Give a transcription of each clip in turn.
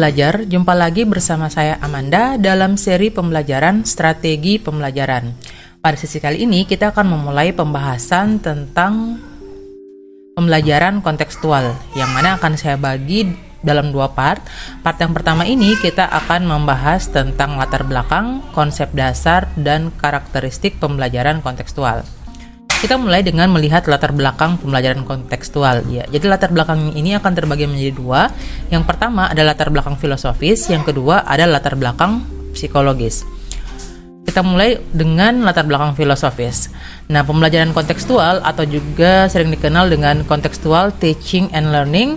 pelajar, jumpa lagi bersama saya Amanda dalam seri pembelajaran strategi pembelajaran. Pada sesi kali ini kita akan memulai pembahasan tentang pembelajaran kontekstual yang mana akan saya bagi dalam dua part. Part yang pertama ini kita akan membahas tentang latar belakang, konsep dasar, dan karakteristik pembelajaran kontekstual. Kita mulai dengan melihat latar belakang pembelajaran kontekstual. Ya, jadi latar belakang ini akan terbagi menjadi dua. Yang pertama adalah latar belakang filosofis, yang kedua adalah latar belakang psikologis. Kita mulai dengan latar belakang filosofis. Nah, pembelajaran kontekstual atau juga sering dikenal dengan contextual teaching and learning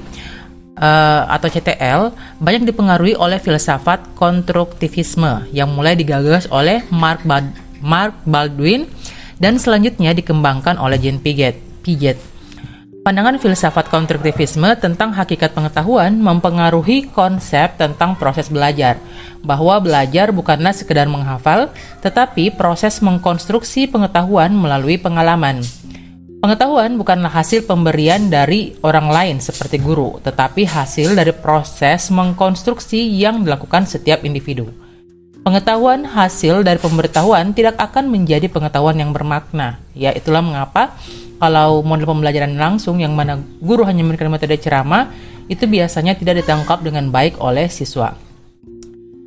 uh, atau CTL banyak dipengaruhi oleh filsafat konstruktivisme yang mulai digagas oleh Mark, Bad Mark Baldwin dan selanjutnya dikembangkan oleh Jean Piaget. Piaget. Pandangan filsafat konstruktivisme tentang hakikat pengetahuan mempengaruhi konsep tentang proses belajar, bahwa belajar bukanlah sekedar menghafal, tetapi proses mengkonstruksi pengetahuan melalui pengalaman. Pengetahuan bukanlah hasil pemberian dari orang lain seperti guru, tetapi hasil dari proses mengkonstruksi yang dilakukan setiap individu. Pengetahuan hasil dari pemberitahuan tidak akan menjadi pengetahuan yang bermakna. Ya, itulah mengapa kalau model pembelajaran langsung yang mana guru hanya memberikan metode ceramah, itu biasanya tidak ditangkap dengan baik oleh siswa.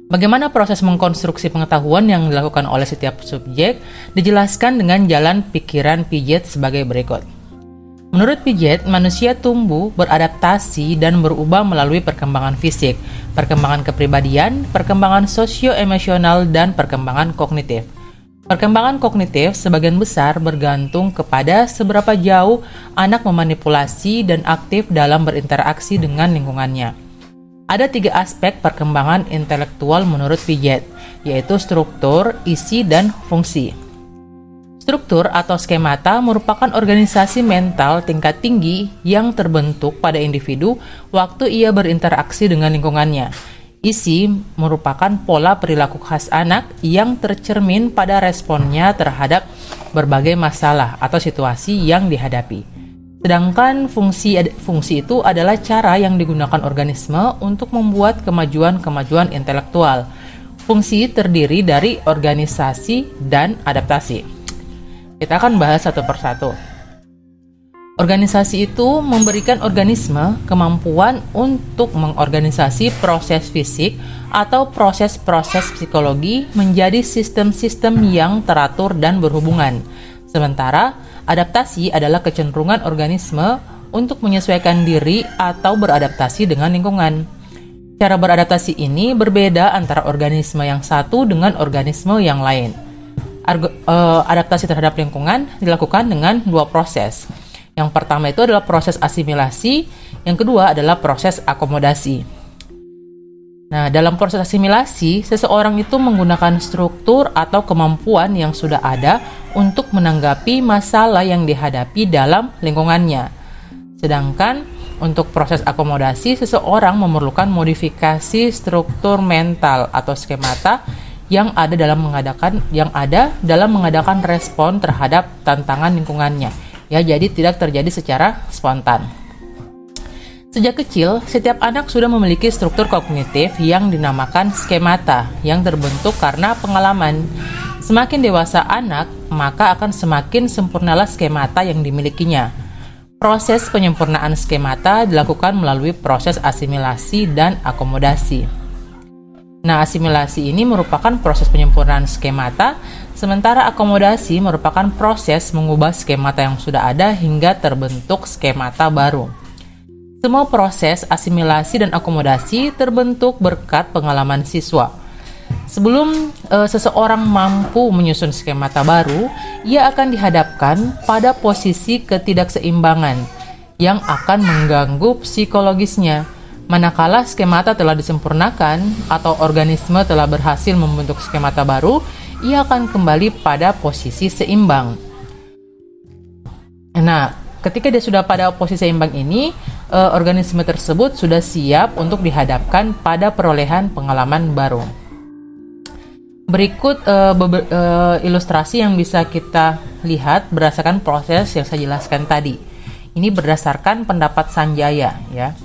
Bagaimana proses mengkonstruksi pengetahuan yang dilakukan oleh setiap subjek dijelaskan dengan jalan pikiran Piaget sebagai berikut. Menurut Piaget, manusia tumbuh, beradaptasi, dan berubah melalui perkembangan fisik, perkembangan kepribadian, perkembangan sosio-emosional, dan perkembangan kognitif. Perkembangan kognitif sebagian besar bergantung kepada seberapa jauh anak memanipulasi dan aktif dalam berinteraksi dengan lingkungannya. Ada tiga aspek perkembangan intelektual menurut Piaget, yaitu struktur, isi, dan fungsi. Struktur atau skemata merupakan organisasi mental tingkat tinggi yang terbentuk pada individu waktu ia berinteraksi dengan lingkungannya. Isi merupakan pola perilaku khas anak yang tercermin pada responnya terhadap berbagai masalah atau situasi yang dihadapi. Sedangkan fungsi fungsi itu adalah cara yang digunakan organisme untuk membuat kemajuan-kemajuan intelektual. Fungsi terdiri dari organisasi dan adaptasi. Kita akan bahas satu persatu. Organisasi itu memberikan organisme kemampuan untuk mengorganisasi proses fisik atau proses-proses psikologi menjadi sistem-sistem yang teratur dan berhubungan. Sementara adaptasi adalah kecenderungan organisme untuk menyesuaikan diri atau beradaptasi dengan lingkungan. Cara beradaptasi ini berbeda antara organisme yang satu dengan organisme yang lain uh, adaptasi terhadap lingkungan dilakukan dengan dua proses. Yang pertama itu adalah proses asimilasi, yang kedua adalah proses akomodasi. Nah, dalam proses asimilasi, seseorang itu menggunakan struktur atau kemampuan yang sudah ada untuk menanggapi masalah yang dihadapi dalam lingkungannya. Sedangkan untuk proses akomodasi, seseorang memerlukan modifikasi struktur mental atau skemata yang ada dalam mengadakan yang ada dalam mengadakan respon terhadap tantangan lingkungannya. Ya, jadi tidak terjadi secara spontan. Sejak kecil, setiap anak sudah memiliki struktur kognitif yang dinamakan skemata yang terbentuk karena pengalaman. Semakin dewasa anak, maka akan semakin sempurnalah skemata yang dimilikinya. Proses penyempurnaan skemata dilakukan melalui proses asimilasi dan akomodasi. Nah, asimilasi ini merupakan proses penyempurnaan skemata, sementara akomodasi merupakan proses mengubah skemata yang sudah ada hingga terbentuk skemata baru. Semua proses asimilasi dan akomodasi terbentuk berkat pengalaman siswa. Sebelum e, seseorang mampu menyusun skemata baru, ia akan dihadapkan pada posisi ketidakseimbangan yang akan mengganggu psikologisnya Manakala skemata telah disempurnakan atau organisme telah berhasil membentuk skemata baru, ia akan kembali pada posisi seimbang. Nah, ketika dia sudah pada posisi seimbang ini, eh, organisme tersebut sudah siap untuk dihadapkan pada perolehan pengalaman baru. Berikut uh, uh, ilustrasi yang bisa kita lihat berdasarkan proses yang saya jelaskan tadi. Ini berdasarkan pendapat Sanjaya ya.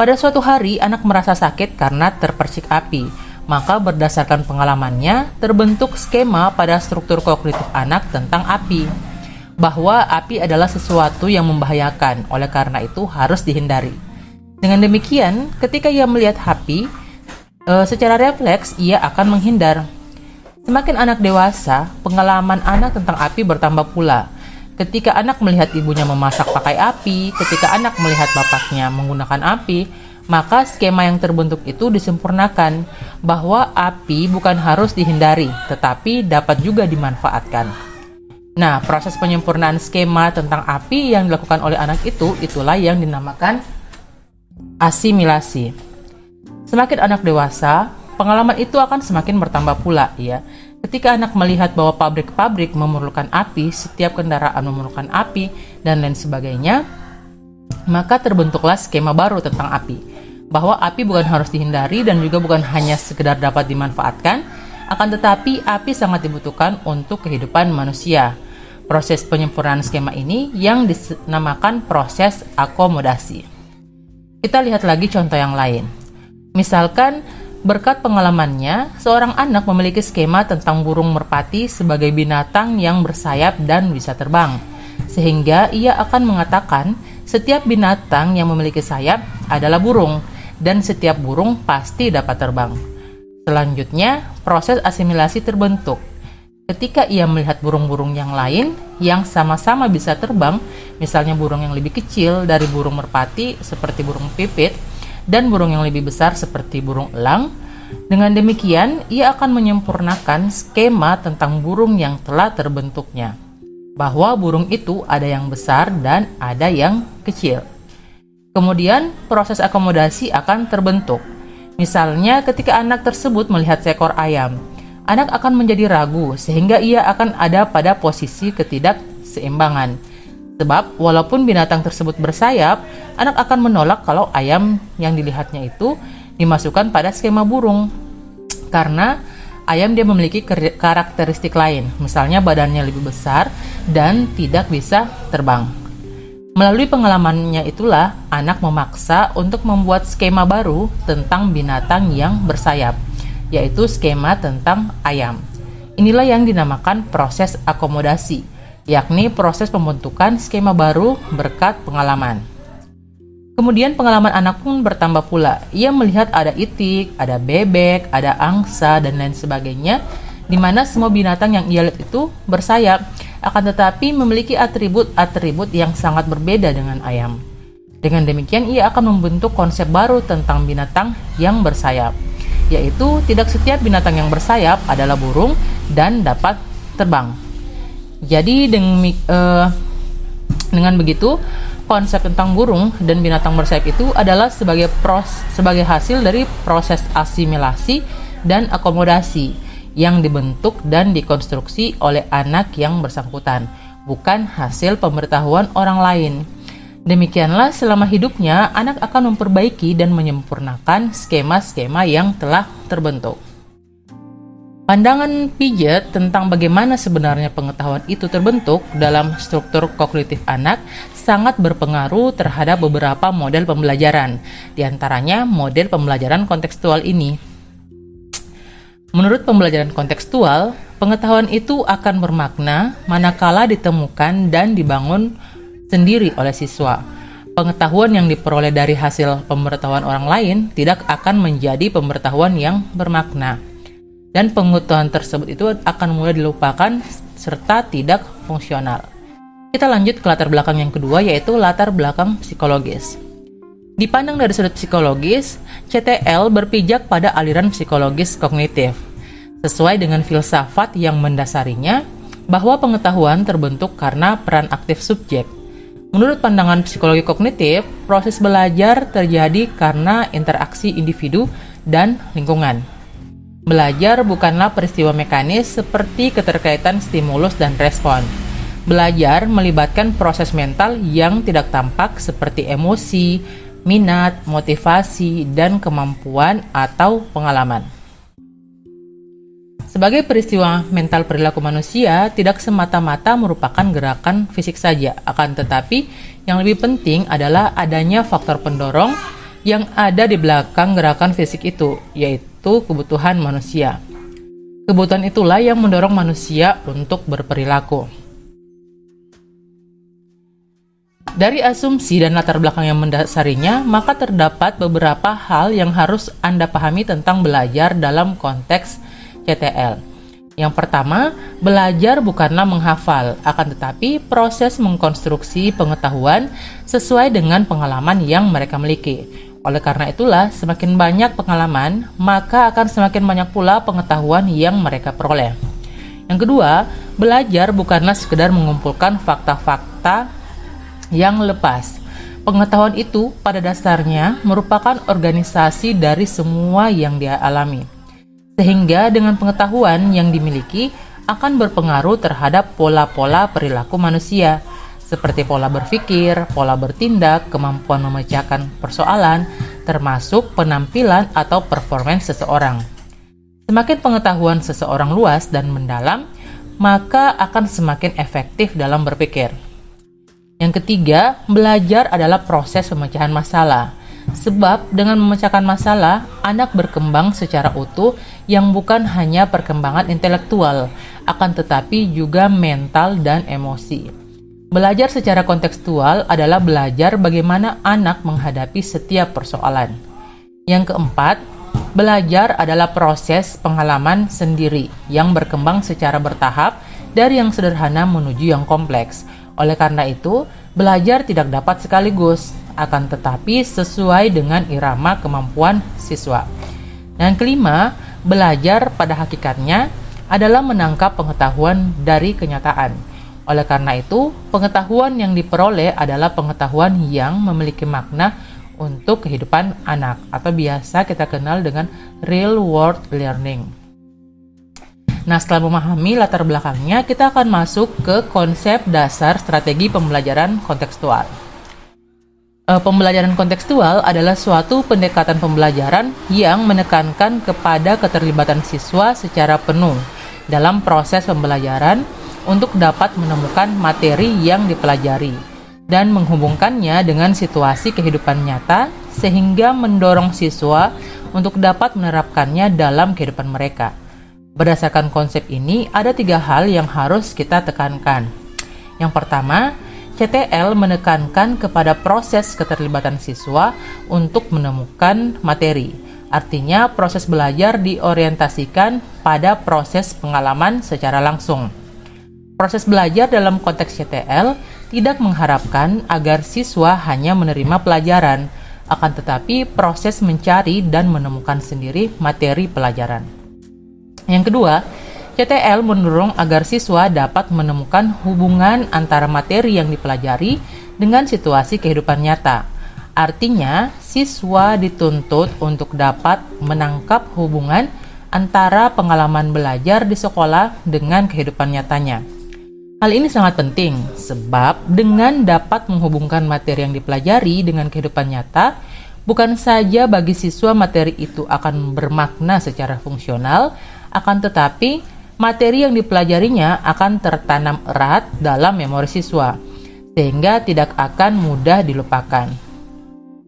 Pada suatu hari, anak merasa sakit karena terpercik api. Maka berdasarkan pengalamannya, terbentuk skema pada struktur kognitif anak tentang api. Bahwa api adalah sesuatu yang membahayakan, oleh karena itu harus dihindari. Dengan demikian, ketika ia melihat api, e, secara refleks ia akan menghindar. Semakin anak dewasa, pengalaman anak tentang api bertambah pula. Ketika anak melihat ibunya memasak pakai api, ketika anak melihat bapaknya menggunakan api, maka skema yang terbentuk itu disempurnakan bahwa api bukan harus dihindari, tetapi dapat juga dimanfaatkan. Nah, proses penyempurnaan skema tentang api yang dilakukan oleh anak itu itulah yang dinamakan asimilasi. Semakin anak dewasa, pengalaman itu akan semakin bertambah pula, ya. Ketika anak melihat bahwa pabrik-pabrik memerlukan api, setiap kendaraan memerlukan api, dan lain sebagainya, maka terbentuklah skema baru tentang api. Bahwa api bukan harus dihindari dan juga bukan hanya sekedar dapat dimanfaatkan, akan tetapi api sangat dibutuhkan untuk kehidupan manusia. Proses penyempurnaan skema ini yang dinamakan proses akomodasi. Kita lihat lagi contoh yang lain. Misalkan Berkat pengalamannya, seorang anak memiliki skema tentang burung merpati sebagai binatang yang bersayap dan bisa terbang. Sehingga ia akan mengatakan setiap binatang yang memiliki sayap adalah burung dan setiap burung pasti dapat terbang. Selanjutnya, proses asimilasi terbentuk. Ketika ia melihat burung-burung yang lain yang sama-sama bisa terbang, misalnya burung yang lebih kecil dari burung merpati seperti burung pipit, dan burung yang lebih besar seperti burung elang. Dengan demikian, ia akan menyempurnakan skema tentang burung yang telah terbentuknya, bahwa burung itu ada yang besar dan ada yang kecil. Kemudian, proses akomodasi akan terbentuk. Misalnya, ketika anak tersebut melihat seekor ayam, anak akan menjadi ragu sehingga ia akan ada pada posisi ketidakseimbangan Sebab walaupun binatang tersebut bersayap, anak akan menolak kalau ayam yang dilihatnya itu dimasukkan pada skema burung. Karena ayam dia memiliki karakteristik lain, misalnya badannya lebih besar dan tidak bisa terbang. Melalui pengalamannya itulah anak memaksa untuk membuat skema baru tentang binatang yang bersayap, yaitu skema tentang ayam. Inilah yang dinamakan proses akomodasi yakni proses pembentukan skema baru berkat pengalaman. Kemudian pengalaman anak pun bertambah pula. Ia melihat ada itik, ada bebek, ada angsa, dan lain sebagainya, di mana semua binatang yang ia lihat itu bersayap, akan tetapi memiliki atribut-atribut yang sangat berbeda dengan ayam. Dengan demikian, ia akan membentuk konsep baru tentang binatang yang bersayap, yaitu tidak setiap binatang yang bersayap adalah burung dan dapat terbang. Jadi demi, uh, dengan begitu konsep tentang burung dan binatang bersayap itu adalah sebagai pros sebagai hasil dari proses asimilasi dan akomodasi yang dibentuk dan dikonstruksi oleh anak yang bersangkutan, bukan hasil pemberitahuan orang lain. Demikianlah selama hidupnya anak akan memperbaiki dan menyempurnakan skema-skema yang telah terbentuk. Pandangan Piaget tentang bagaimana sebenarnya pengetahuan itu terbentuk dalam struktur kognitif anak sangat berpengaruh terhadap beberapa model pembelajaran, di antaranya model pembelajaran kontekstual ini. Menurut pembelajaran kontekstual, pengetahuan itu akan bermakna manakala ditemukan dan dibangun sendiri oleh siswa. Pengetahuan yang diperoleh dari hasil pemberitahuan orang lain tidak akan menjadi pemberitahuan yang bermakna dan pengetahuan tersebut itu akan mulai dilupakan serta tidak fungsional. Kita lanjut ke latar belakang yang kedua yaitu latar belakang psikologis. Dipandang dari sudut psikologis, CTL berpijak pada aliran psikologis kognitif. Sesuai dengan filsafat yang mendasarinya, bahwa pengetahuan terbentuk karena peran aktif subjek. Menurut pandangan psikologi kognitif, proses belajar terjadi karena interaksi individu dan lingkungan. Belajar bukanlah peristiwa mekanis seperti keterkaitan stimulus dan respon. Belajar melibatkan proses mental yang tidak tampak seperti emosi, minat, motivasi, dan kemampuan atau pengalaman. Sebagai peristiwa mental perilaku manusia, tidak semata-mata merupakan gerakan fisik saja, akan tetapi yang lebih penting adalah adanya faktor pendorong yang ada di belakang gerakan fisik itu, yaitu kebutuhan manusia. Kebutuhan itulah yang mendorong manusia untuk berperilaku. Dari asumsi dan latar belakang yang mendasarinya, maka terdapat beberapa hal yang harus Anda pahami tentang belajar dalam konteks CTL. Yang pertama, belajar bukanlah menghafal, akan tetapi proses mengkonstruksi pengetahuan sesuai dengan pengalaman yang mereka miliki. Oleh karena itulah, semakin banyak pengalaman, maka akan semakin banyak pula pengetahuan yang mereka peroleh. Yang kedua, belajar bukanlah sekedar mengumpulkan fakta-fakta yang lepas. Pengetahuan itu pada dasarnya merupakan organisasi dari semua yang dia alami. Sehingga dengan pengetahuan yang dimiliki akan berpengaruh terhadap pola-pola perilaku manusia, seperti pola berpikir, pola bertindak, kemampuan memecahkan persoalan, termasuk penampilan atau performance seseorang. Semakin pengetahuan seseorang luas dan mendalam, maka akan semakin efektif dalam berpikir. Yang ketiga, belajar adalah proses pemecahan masalah. Sebab dengan memecahkan masalah, anak berkembang secara utuh yang bukan hanya perkembangan intelektual, akan tetapi juga mental dan emosi. Belajar secara kontekstual adalah belajar bagaimana anak menghadapi setiap persoalan. Yang keempat, belajar adalah proses pengalaman sendiri yang berkembang secara bertahap dari yang sederhana menuju yang kompleks oleh karena itu, belajar tidak dapat sekaligus, akan tetapi sesuai dengan irama kemampuan siswa. Dan kelima, belajar pada hakikatnya adalah menangkap pengetahuan dari kenyataan. Oleh karena itu, pengetahuan yang diperoleh adalah pengetahuan yang memiliki makna untuk kehidupan anak atau biasa kita kenal dengan real world learning. Nah, setelah memahami latar belakangnya, kita akan masuk ke konsep dasar strategi pembelajaran kontekstual. E, pembelajaran kontekstual adalah suatu pendekatan pembelajaran yang menekankan kepada keterlibatan siswa secara penuh dalam proses pembelajaran untuk dapat menemukan materi yang dipelajari dan menghubungkannya dengan situasi kehidupan nyata sehingga mendorong siswa untuk dapat menerapkannya dalam kehidupan mereka. Berdasarkan konsep ini, ada tiga hal yang harus kita tekankan. Yang pertama, CTL menekankan kepada proses keterlibatan siswa untuk menemukan materi. Artinya, proses belajar diorientasikan pada proses pengalaman secara langsung. Proses belajar dalam konteks CTL tidak mengharapkan agar siswa hanya menerima pelajaran, akan tetapi proses mencari dan menemukan sendiri materi pelajaran. Yang kedua, CTL mendorong agar siswa dapat menemukan hubungan antara materi yang dipelajari dengan situasi kehidupan nyata. Artinya, siswa dituntut untuk dapat menangkap hubungan antara pengalaman belajar di sekolah dengan kehidupan nyatanya. Hal ini sangat penting sebab dengan dapat menghubungkan materi yang dipelajari dengan kehidupan nyata, bukan saja bagi siswa materi itu akan bermakna secara fungsional, akan tetapi materi yang dipelajarinya akan tertanam erat dalam memori siswa, sehingga tidak akan mudah dilupakan.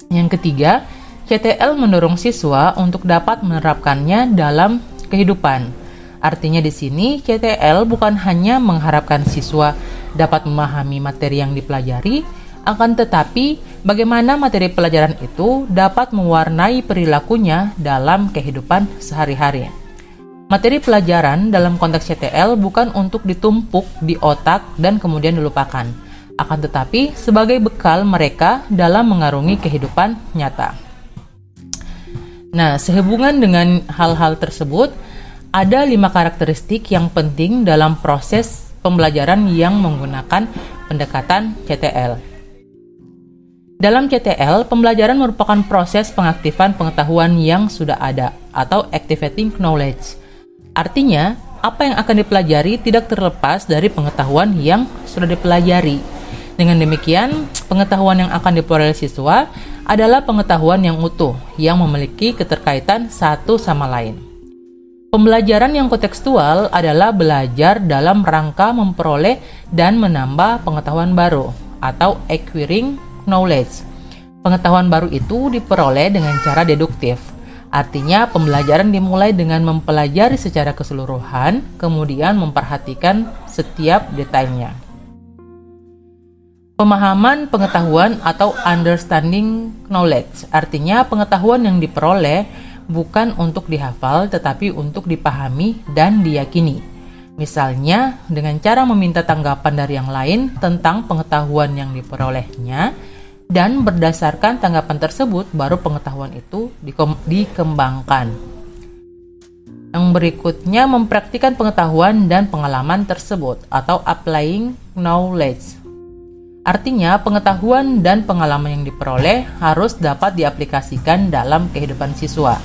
Yang ketiga, CTL mendorong siswa untuk dapat menerapkannya dalam kehidupan. Artinya di sini CTL bukan hanya mengharapkan siswa dapat memahami materi yang dipelajari, akan tetapi bagaimana materi pelajaran itu dapat mewarnai perilakunya dalam kehidupan sehari-hari. Materi pelajaran dalam konteks CTL bukan untuk ditumpuk di otak dan kemudian dilupakan, akan tetapi sebagai bekal mereka dalam mengarungi kehidupan nyata. Nah, sehubungan dengan hal-hal tersebut, ada lima karakteristik yang penting dalam proses pembelajaran yang menggunakan pendekatan CTL. Dalam CTL, pembelajaran merupakan proses pengaktifan pengetahuan yang sudah ada atau activating knowledge Artinya, apa yang akan dipelajari tidak terlepas dari pengetahuan yang sudah dipelajari. Dengan demikian, pengetahuan yang akan diperoleh siswa adalah pengetahuan yang utuh yang memiliki keterkaitan satu sama lain. Pembelajaran yang kontekstual adalah belajar dalam rangka memperoleh dan menambah pengetahuan baru atau acquiring knowledge. Pengetahuan baru itu diperoleh dengan cara deduktif. Artinya, pembelajaran dimulai dengan mempelajari secara keseluruhan, kemudian memperhatikan setiap detailnya. Pemahaman pengetahuan atau understanding knowledge artinya pengetahuan yang diperoleh bukan untuk dihafal tetapi untuk dipahami dan diyakini. Misalnya, dengan cara meminta tanggapan dari yang lain tentang pengetahuan yang diperolehnya, dan berdasarkan tanggapan tersebut, baru pengetahuan itu dikembangkan. Yang berikutnya, mempraktikkan pengetahuan dan pengalaman tersebut, atau applying knowledge. Artinya, pengetahuan dan pengalaman yang diperoleh harus dapat diaplikasikan dalam kehidupan siswa,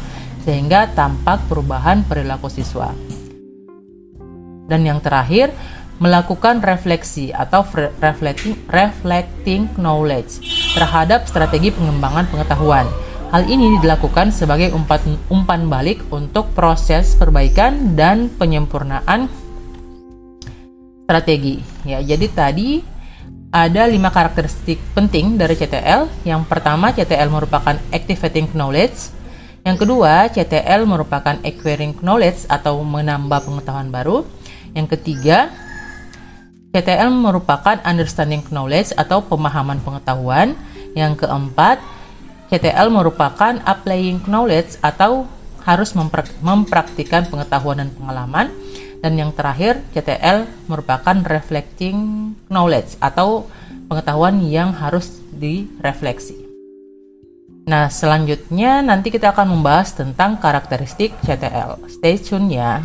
sehingga tampak perubahan perilaku siswa. Dan yang terakhir, melakukan refleksi atau reflecting, reflecting knowledge terhadap strategi pengembangan pengetahuan. Hal ini dilakukan sebagai umpan, umpan balik untuk proses perbaikan dan penyempurnaan strategi. Ya, jadi tadi ada lima karakteristik penting dari CTL. Yang pertama, CTL merupakan activating knowledge. Yang kedua, CTL merupakan acquiring knowledge atau menambah pengetahuan baru. Yang ketiga, CTL merupakan understanding knowledge atau pemahaman pengetahuan. Yang keempat, CTL merupakan applying knowledge atau harus mempraktikkan pengetahuan dan pengalaman. Dan yang terakhir, CTL merupakan reflecting knowledge atau pengetahuan yang harus direfleksi. Nah, selanjutnya nanti kita akan membahas tentang karakteristik CTL. Stay tune ya.